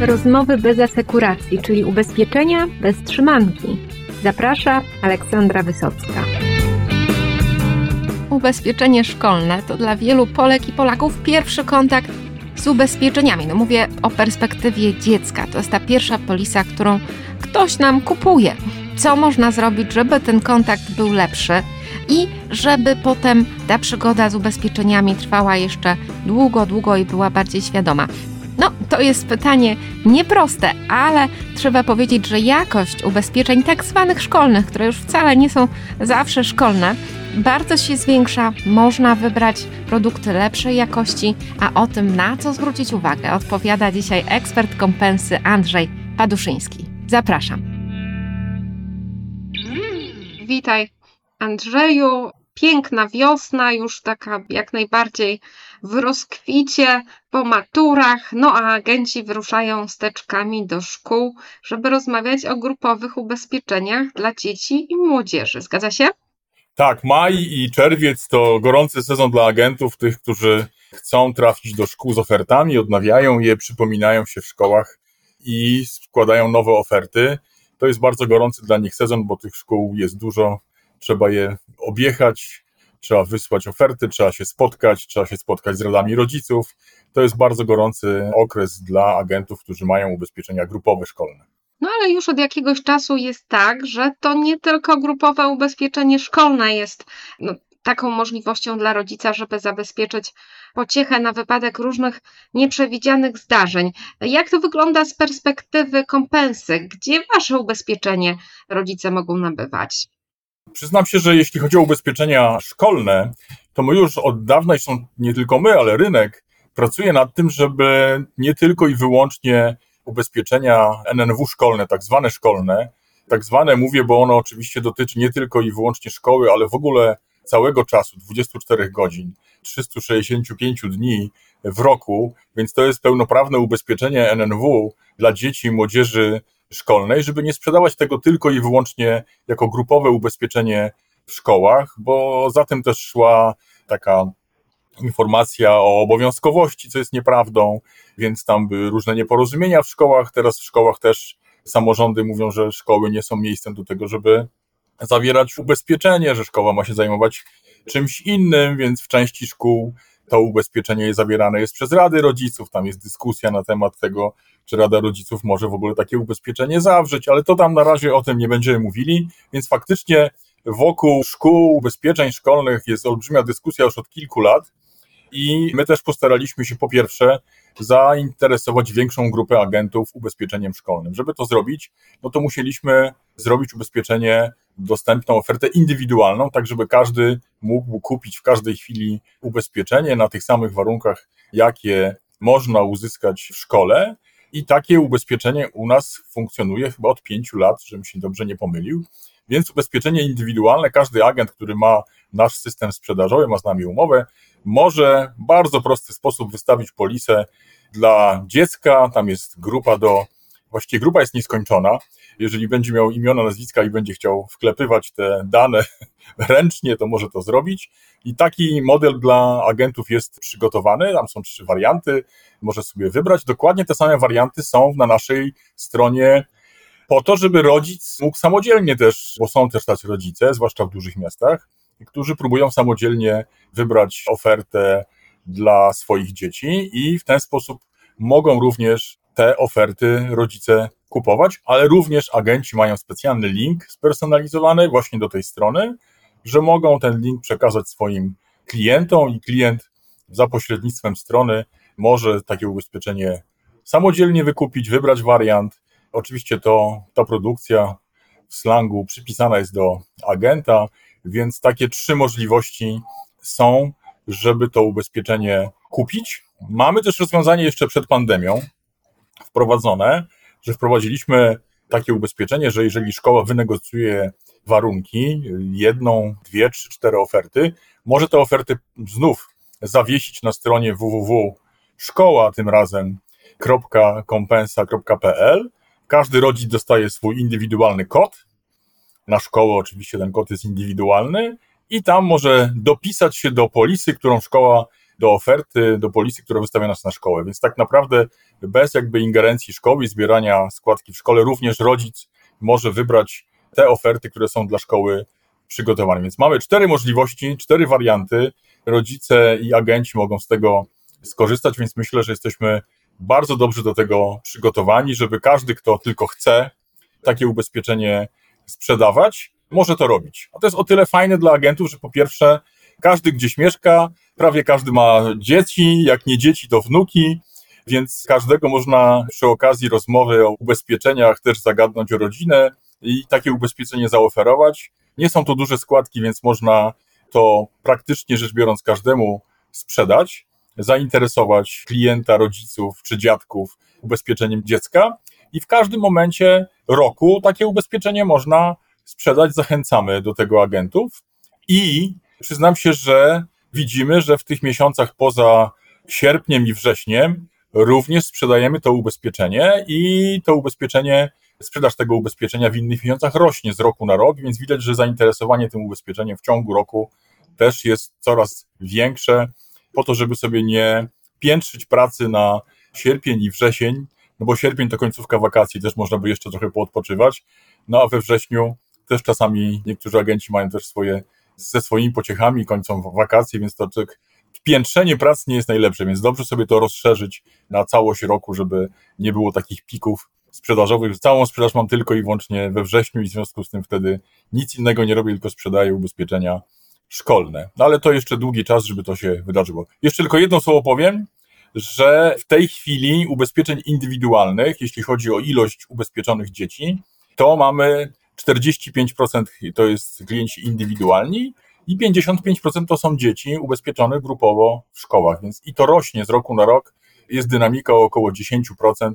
Rozmowy bez asekuracji, czyli ubezpieczenia bez trzymanki. Zaprasza Aleksandra Wysocka. Ubezpieczenie szkolne to dla wielu Polek i Polaków pierwszy kontakt z ubezpieczeniami. No mówię o perspektywie dziecka. To jest ta pierwsza polisa, którą ktoś nam kupuje. Co można zrobić, żeby ten kontakt był lepszy i żeby potem ta przygoda z ubezpieczeniami trwała jeszcze długo, długo i była bardziej świadoma. No, to jest pytanie nieproste, ale trzeba powiedzieć, że jakość ubezpieczeń tak zwanych szkolnych, które już wcale nie są zawsze szkolne, bardzo się zwiększa. Można wybrać produkty lepszej jakości, a o tym, na co zwrócić uwagę, odpowiada dzisiaj ekspert kompensy Andrzej Paduszyński. Zapraszam. Witaj, Andrzeju. Piękna wiosna, już taka jak najbardziej w rozkwicie, po maturach, no a agenci wyruszają steczkami do szkół, żeby rozmawiać o grupowych ubezpieczeniach dla dzieci i młodzieży. Zgadza się? Tak, maj i czerwiec to gorący sezon dla agentów, tych, którzy chcą trafić do szkół z ofertami, odnawiają je, przypominają się w szkołach i składają nowe oferty. To jest bardzo gorący dla nich sezon, bo tych szkół jest dużo, trzeba je objechać, trzeba wysłać oferty, trzeba się spotkać, trzeba się spotkać z radami rodziców. To jest bardzo gorący okres dla agentów, którzy mają ubezpieczenia grupowe szkolne. No ale już od jakiegoś czasu jest tak, że to nie tylko grupowe ubezpieczenie szkolne jest no, taką możliwością dla rodzica, żeby zabezpieczyć pociechę na wypadek różnych nieprzewidzianych zdarzeń. Jak to wygląda z perspektywy kompensy? Gdzie wasze ubezpieczenie rodzice mogą nabywać? Przyznam się, że jeśli chodzi o ubezpieczenia szkolne, to my już od dawna, i są nie tylko my, ale rynek, pracuje nad tym, żeby nie tylko i wyłącznie ubezpieczenia NNW szkolne, tak zwane szkolne, tak zwane mówię, bo ono oczywiście dotyczy nie tylko i wyłącznie szkoły, ale w ogóle całego czasu, 24 godzin, 365 dni w roku, więc to jest pełnoprawne ubezpieczenie NNW dla dzieci i młodzieży szkolnej, żeby nie sprzedawać tego tylko i wyłącznie jako grupowe ubezpieczenie w szkołach, bo za tym też szła taka informacja o obowiązkowości, co jest nieprawdą, więc tam były różne nieporozumienia w szkołach. Teraz w szkołach też samorządy mówią, że szkoły nie są miejscem do tego, żeby zawierać ubezpieczenie, że szkoła ma się zajmować czymś innym, więc w części szkół to ubezpieczenie zawierane jest przez Rady Rodziców. Tam jest dyskusja na temat tego, czy Rada Rodziców może w ogóle takie ubezpieczenie zawrzeć, ale to tam na razie o tym nie będziemy mówili, więc faktycznie wokół szkół, ubezpieczeń szkolnych jest olbrzymia dyskusja już od kilku lat. I my też postaraliśmy się po pierwsze zainteresować większą grupę agentów ubezpieczeniem szkolnym. Żeby to zrobić, no to musieliśmy zrobić ubezpieczenie, dostępną ofertę indywidualną, tak żeby każdy mógł kupić w każdej chwili ubezpieczenie na tych samych warunkach, jakie można uzyskać w szkole. I takie ubezpieczenie u nas funkcjonuje chyba od pięciu lat, żebym się dobrze nie pomylił. Więc ubezpieczenie indywidualne, każdy agent, który ma nasz system sprzedażowy, ma z nami umowę, może w bardzo prosty sposób wystawić polisę dla dziecka. Tam jest grupa do, właściwie grupa jest nieskończona. Jeżeli będzie miał imiona, nazwiska i będzie chciał wklepywać te dane ręcznie, to może to zrobić. I taki model dla agentów jest przygotowany. Tam są trzy warianty, może sobie wybrać. Dokładnie te same warianty są na naszej stronie po to, żeby rodzic mógł samodzielnie też, bo są też tacy rodzice, zwłaszcza w dużych miastach, którzy próbują samodzielnie wybrać ofertę dla swoich dzieci i w ten sposób mogą również te oferty rodzice kupować, ale również agenci mają specjalny link spersonalizowany właśnie do tej strony, że mogą ten link przekazać swoim klientom i klient za pośrednictwem strony może takie ubezpieczenie samodzielnie wykupić, wybrać wariant. Oczywiście to ta produkcja w slangu przypisana jest do agenta, więc takie trzy możliwości są, żeby to ubezpieczenie kupić. Mamy też rozwiązanie jeszcze przed pandemią wprowadzone, że wprowadziliśmy takie ubezpieczenie, że jeżeli szkoła wynegocjuje warunki, jedną, dwie, trzy, cztery oferty, może te oferty znów zawiesić na stronie www.szkoła tym razem .kompensa.pl. Każdy rodzic dostaje swój indywidualny kod, na szkołę oczywiście ten kod jest indywidualny i tam może dopisać się do polisy, którą szkoła do oferty, do polisy, która wystawia nas na szkołę. Więc tak naprawdę bez jakby ingerencji szkoły zbierania składki w szkole, również rodzic może wybrać te oferty, które są dla szkoły przygotowane. Więc mamy cztery możliwości, cztery warianty. Rodzice i agenci mogą z tego skorzystać, więc myślę, że jesteśmy bardzo dobrze do tego przygotowani, żeby każdy, kto tylko chce takie ubezpieczenie sprzedawać, może to robić. A to jest o tyle fajne dla agentów, że po pierwsze, każdy gdzieś mieszka, prawie każdy ma dzieci, jak nie dzieci, to wnuki, więc każdego można przy okazji rozmowy o ubezpieczeniach też zagadnąć o rodzinę i takie ubezpieczenie zaoferować. Nie są to duże składki, więc można to praktycznie rzecz biorąc każdemu sprzedać, zainteresować klienta, rodziców czy dziadków ubezpieczeniem dziecka i w każdym momencie roku takie ubezpieczenie można sprzedać. Zachęcamy do tego agentów i przyznam się, że widzimy, że w tych miesiącach poza sierpniem i wrześniem również sprzedajemy to ubezpieczenie i to ubezpieczenie, sprzedaż tego ubezpieczenia w innych miesiącach rośnie z roku na rok, więc widać, że zainteresowanie tym ubezpieczeniem w ciągu roku też jest coraz większe, po to, żeby sobie nie piętrzyć pracy na sierpień i wrzesień, no bo sierpień to końcówka wakacji, też można by jeszcze trochę poodpoczywać, no a we wrześniu też czasami niektórzy agenci mają też swoje, ze swoimi pociechami, kończą wakacje, więc to tak piętrzenie pracy nie jest najlepsze, więc dobrze sobie to rozszerzyć na całość roku, żeby nie było takich pików sprzedażowych. Całą sprzedaż mam tylko i wyłącznie we wrześniu i w związku z tym wtedy nic innego nie robię, tylko sprzedaję ubezpieczenia szkolne. No ale to jeszcze długi czas, żeby to się wydarzyło. Jeszcze tylko jedno słowo powiem, że w tej chwili ubezpieczeń indywidualnych, jeśli chodzi o ilość ubezpieczonych dzieci, to mamy 45% to jest klienci indywidualni i 55% to są dzieci ubezpieczone grupowo w szkołach, więc i to rośnie z roku na rok. Jest dynamika o około 10%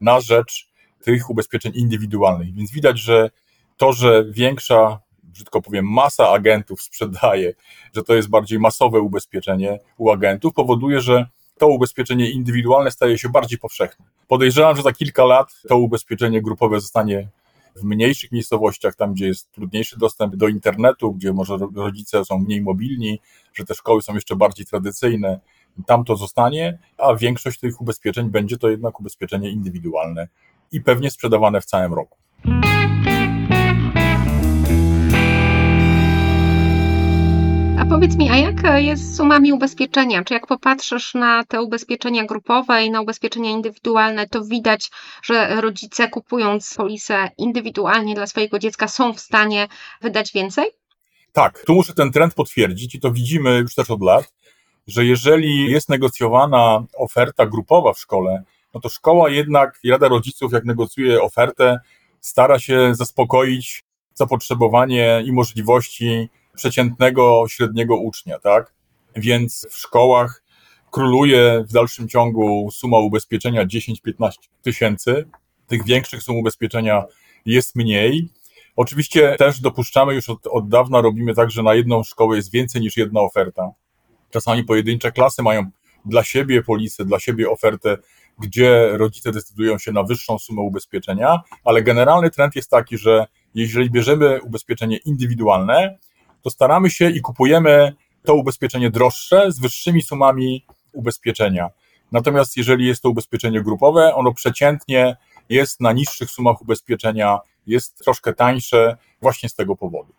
na rzecz tych ubezpieczeń indywidualnych, więc widać, że to, że większa, brzydko powiem, masa agentów sprzedaje, że to jest bardziej masowe ubezpieczenie u agentów, powoduje, że to ubezpieczenie indywidualne staje się bardziej powszechne. Podejrzewam, że za kilka lat to ubezpieczenie grupowe zostanie w mniejszych miejscowościach, tam gdzie jest trudniejszy dostęp do internetu, gdzie może rodzice są mniej mobilni, że te szkoły są jeszcze bardziej tradycyjne, tam to zostanie, a większość tych ubezpieczeń będzie to jednak ubezpieczenie indywidualne i pewnie sprzedawane w całym roku. Powiedz mi, a jak jest z sumami ubezpieczenia? Czy jak popatrzysz na te ubezpieczenia grupowe i na ubezpieczenia indywidualne, to widać, że rodzice kupując polisę indywidualnie dla swojego dziecka są w stanie wydać więcej? Tak, tu muszę ten trend potwierdzić i to widzimy już też od lat, że jeżeli jest negocjowana oferta grupowa w szkole, no to szkoła jednak, Rada Rodziców, jak negocjuje ofertę, stara się zaspokoić zapotrzebowanie i możliwości przeciętnego, średniego ucznia, tak? Więc w szkołach króluje w dalszym ciągu suma ubezpieczenia 10-15 tysięcy. Tych większych sum ubezpieczenia jest mniej. Oczywiście też dopuszczamy już od, od dawna, robimy tak, że na jedną szkołę jest więcej niż jedna oferta. Czasami pojedyncze klasy mają dla siebie polisę, dla siebie ofertę, gdzie rodzice decydują się na wyższą sumę ubezpieczenia, ale generalny trend jest taki, że jeżeli bierzemy ubezpieczenie indywidualne, to staramy się i kupujemy to ubezpieczenie droższe z wyższymi sumami ubezpieczenia. Natomiast jeżeli jest to ubezpieczenie grupowe, ono przeciętnie jest na niższych sumach ubezpieczenia, jest troszkę tańsze właśnie z tego powodu.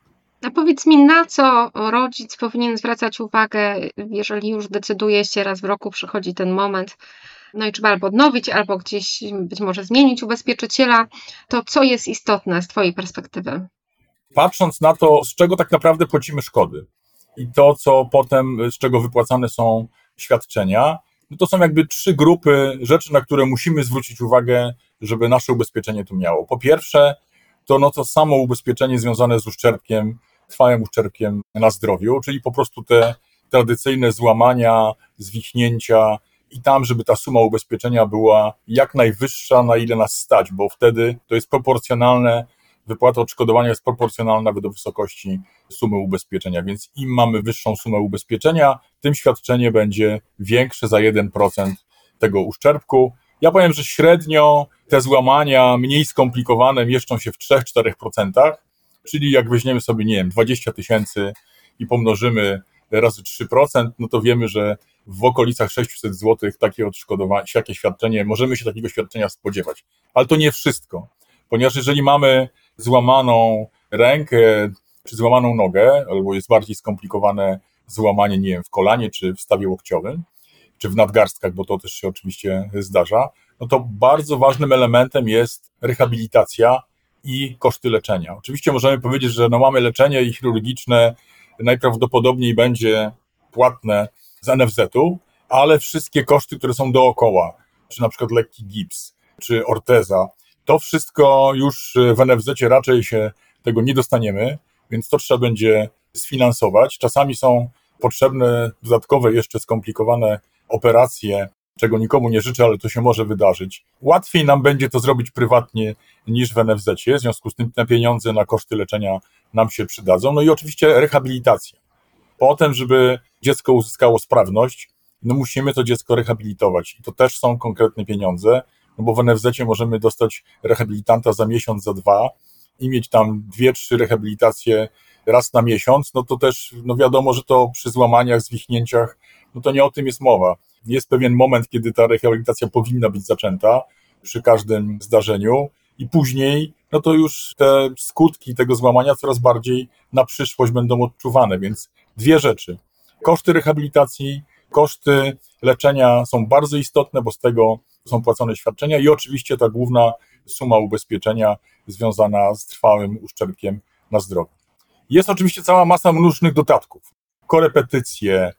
A powiedz mi, na co rodzic powinien zwracać uwagę, jeżeli już decyduje się raz w roku, przychodzi ten moment, no i trzeba albo odnowić, albo gdzieś być może zmienić ubezpieczyciela, to co jest istotne z Twojej perspektywy? Patrząc na to, z czego tak naprawdę płacimy szkody i to, co potem, z czego wypłacane są świadczenia, no to są jakby trzy grupy rzeczy, na które musimy zwrócić uwagę, żeby nasze ubezpieczenie tu miało. Po pierwsze, to no to samo ubezpieczenie związane z uszczerbkiem, trwałym uszczerbkiem na zdrowiu, czyli po prostu te tradycyjne złamania, zwichnięcia i tam, żeby ta suma ubezpieczenia była jak najwyższa, na ile nas stać, bo wtedy to jest proporcjonalne wypłata odszkodowania jest proporcjonalna do wysokości sumy ubezpieczenia, więc im mamy wyższą sumę ubezpieczenia, tym świadczenie będzie większe za 1% tego uszczerbku. Ja powiem, że średnio te złamania mniej skomplikowane mieszczą się w 3-4%, czyli jak weźmiemy sobie, nie wiem, 20 tysięcy i pomnożymy razy 3%, no to wiemy, że w okolicach 600 zł takie odszkodowanie, takie świadczenie, możemy się takiego świadczenia spodziewać. Ale to nie wszystko, ponieważ jeżeli mamy złamaną rękę czy złamaną nogę, albo jest bardziej skomplikowane złamanie, nie wiem, w kolanie czy w stawie łokciowym, czy w nadgarstkach, bo to też się oczywiście zdarza, no to bardzo ważnym elementem jest rehabilitacja i koszty leczenia. Oczywiście możemy powiedzieć, że no mamy leczenie i chirurgiczne najprawdopodobniej będzie płatne z NFZ-u, ale wszystkie koszty, które są dookoła, czy na przykład lekki gips, czy orteza, to wszystko już w NFZ raczej się tego nie dostaniemy, więc to trzeba będzie sfinansować. Czasami są potrzebne dodatkowe, jeszcze skomplikowane operacje, czego nikomu nie życzę, ale to się może wydarzyć. Łatwiej nam będzie to zrobić prywatnie niż w NFZ, w związku z tym te pieniądze na koszty leczenia nam się przydadzą. No i oczywiście rehabilitacja. Potem, żeby dziecko uzyskało sprawność, no musimy to dziecko rehabilitować i to też są konkretne pieniądze, no bo w NFZ możemy dostać rehabilitanta za miesiąc, za dwa i mieć tam dwie, trzy rehabilitacje raz na miesiąc, no to też no wiadomo, że to przy złamaniach, zwichnięciach, no to nie o tym jest mowa. Jest pewien moment, kiedy ta rehabilitacja powinna być zaczęta przy każdym zdarzeniu i później, no to już te skutki tego złamania coraz bardziej na przyszłość będą odczuwane, więc dwie rzeczy. Koszty rehabilitacji, koszty leczenia są bardzo istotne, bo z tego są płacone świadczenia i oczywiście ta główna suma ubezpieczenia związana z trwałym uszczerbkiem na zdrowiu. Jest oczywiście cała masa różnych dodatków. Korepetycje,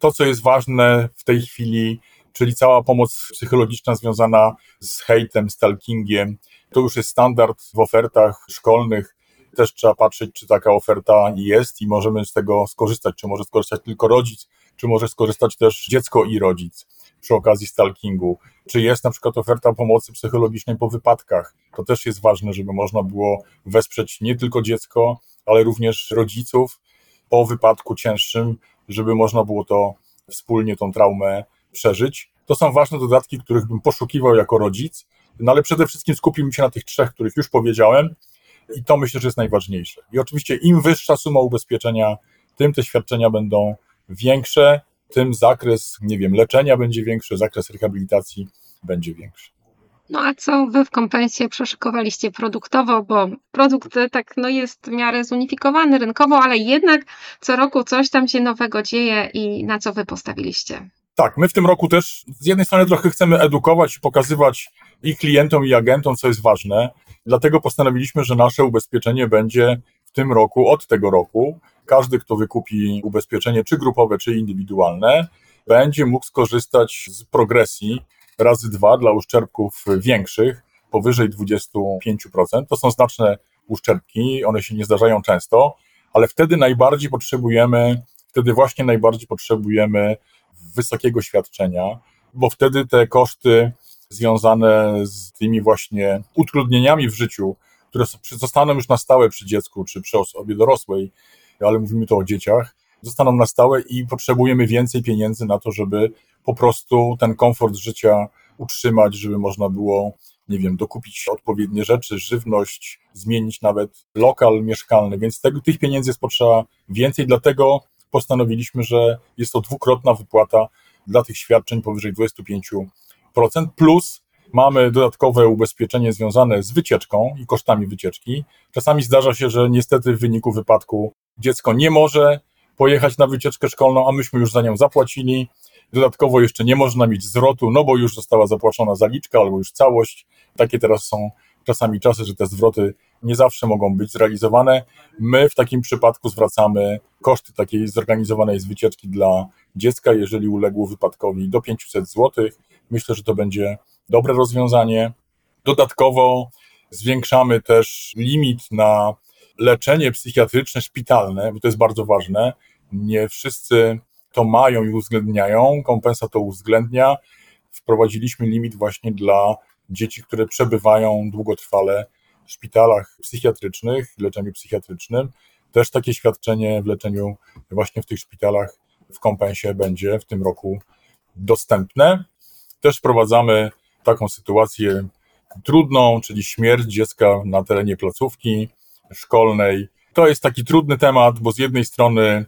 to co jest ważne w tej chwili, czyli cała pomoc psychologiczna związana z hejtem, stalkingiem, to już jest standard w ofertach szkolnych. Też trzeba patrzeć, czy taka oferta jest i możemy z tego skorzystać. Czy może skorzystać tylko rodzic, czy może skorzystać też dziecko i rodzic przy okazji stalkingu. Czy jest na przykład oferta pomocy psychologicznej po wypadkach? To też jest ważne, żeby można było wesprzeć nie tylko dziecko, ale również rodziców po wypadku cięższym, żeby można było to wspólnie tą traumę przeżyć. To są ważne dodatki, których bym poszukiwał jako rodzic, no ale przede wszystkim skupiłbym się na tych trzech, których już powiedziałem i to myślę, że jest najważniejsze. I oczywiście im wyższa suma ubezpieczenia, tym te świadczenia będą większe, tym zakres, nie wiem, leczenia będzie większy, zakres rehabilitacji będzie większy. No a co wy w kompensie przeszykowaliście produktowo, bo produkt e, tak no jest w miarę zunifikowany rynkowo, ale jednak co roku coś tam się nowego dzieje i na co wy postawiliście? Tak, my w tym roku też z jednej strony trochę chcemy edukować i pokazywać i klientom, i agentom, co jest ważne. Dlatego postanowiliśmy, że nasze ubezpieczenie będzie tym roku, od tego roku. Każdy, kto wykupi ubezpieczenie, czy grupowe, czy indywidualne, będzie mógł skorzystać z progresji razy dwa dla uszczerbków większych, powyżej 25%. To są znaczne uszczerbki, one się nie zdarzają często, ale wtedy najbardziej potrzebujemy, wtedy właśnie najbardziej potrzebujemy wysokiego świadczenia, bo wtedy te koszty związane z tymi właśnie utrudnieniami w życiu, które zostaną już na stałe przy dziecku czy przy osobie dorosłej, ale mówimy tu o dzieciach, zostaną na stałe i potrzebujemy więcej pieniędzy na to, żeby po prostu ten komfort życia utrzymać, żeby można było, nie wiem, dokupić odpowiednie rzeczy, żywność, zmienić nawet lokal mieszkalny, więc tego, tych pieniędzy jest potrzeba więcej, dlatego postanowiliśmy, że jest to dwukrotna wypłata dla tych świadczeń powyżej 25%, plus mamy dodatkowe ubezpieczenie związane z wycieczką i kosztami wycieczki. Czasami zdarza się, że niestety w wyniku wypadku dziecko nie może pojechać na wycieczkę szkolną, a myśmy już za nią zapłacili. Dodatkowo jeszcze nie można mieć zwrotu, no bo już została zapłacona zaliczka albo już całość. Takie teraz są czasami czasy, że te zwroty nie zawsze mogą być zrealizowane. My w takim przypadku zwracamy koszty takiej zorganizowanej z wycieczki dla dziecka, jeżeli uległo wypadkowi do 500 zł. Myślę, że to będzie dobre rozwiązanie. Dodatkowo zwiększamy też limit na leczenie psychiatryczne szpitalne, bo to jest bardzo ważne. Nie wszyscy to mają i uwzględniają, kompensa to uwzględnia. Wprowadziliśmy limit właśnie dla dzieci, które przebywają długotrwale w szpitalach psychiatrycznych, w leczeniu psychiatrycznym. Też takie świadczenie w leczeniu właśnie w tych szpitalach w kompensie będzie w tym roku dostępne. Też wprowadzamy taką sytuację trudną, czyli śmierć dziecka na terenie placówki szkolnej. To jest taki trudny temat, bo z jednej strony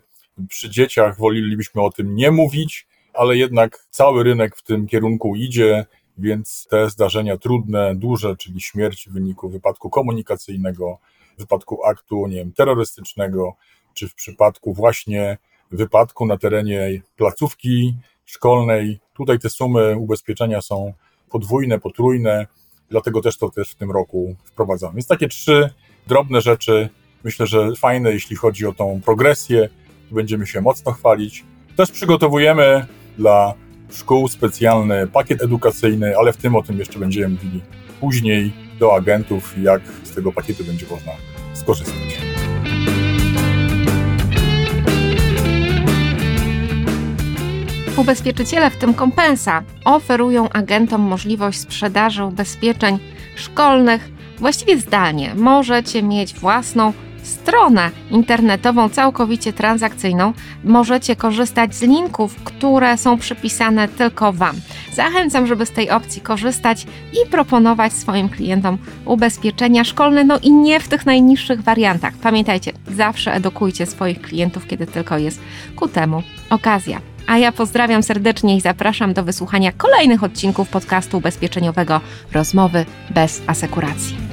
przy dzieciach wolelibyśmy o tym nie mówić, ale jednak cały rynek w tym kierunku idzie, więc te zdarzenia trudne, duże, czyli śmierć w wyniku wypadku komunikacyjnego, w wypadku aktu nie wiem, terrorystycznego, czy w przypadku właśnie wypadku na terenie placówki szkolnej. Tutaj te sumy ubezpieczenia są podwójne, potrójne, dlatego też to też w tym roku wprowadzamy. Więc takie trzy drobne rzeczy, myślę, że fajne, jeśli chodzi o tą progresję, będziemy się mocno chwalić. Też przygotowujemy dla szkół specjalny pakiet edukacyjny, ale w tym o tym jeszcze będziemy mówili później do agentów, jak z tego pakietu będzie można skorzystać. Ubezpieczyciele, w tym kompensa, oferują agentom możliwość sprzedaży ubezpieczeń szkolnych właściwie zdalnie. Możecie mieć własną stronę internetową całkowicie transakcyjną. Możecie korzystać z linków, które są przypisane tylko Wam. Zachęcam, żeby z tej opcji korzystać i proponować swoim klientom ubezpieczenia szkolne, no i nie w tych najniższych wariantach. Pamiętajcie, zawsze edukujcie swoich klientów, kiedy tylko jest ku temu okazja. A ja pozdrawiam serdecznie i zapraszam do wysłuchania kolejnych odcinków podcastu ubezpieczeniowego Rozmowy bez asekuracji.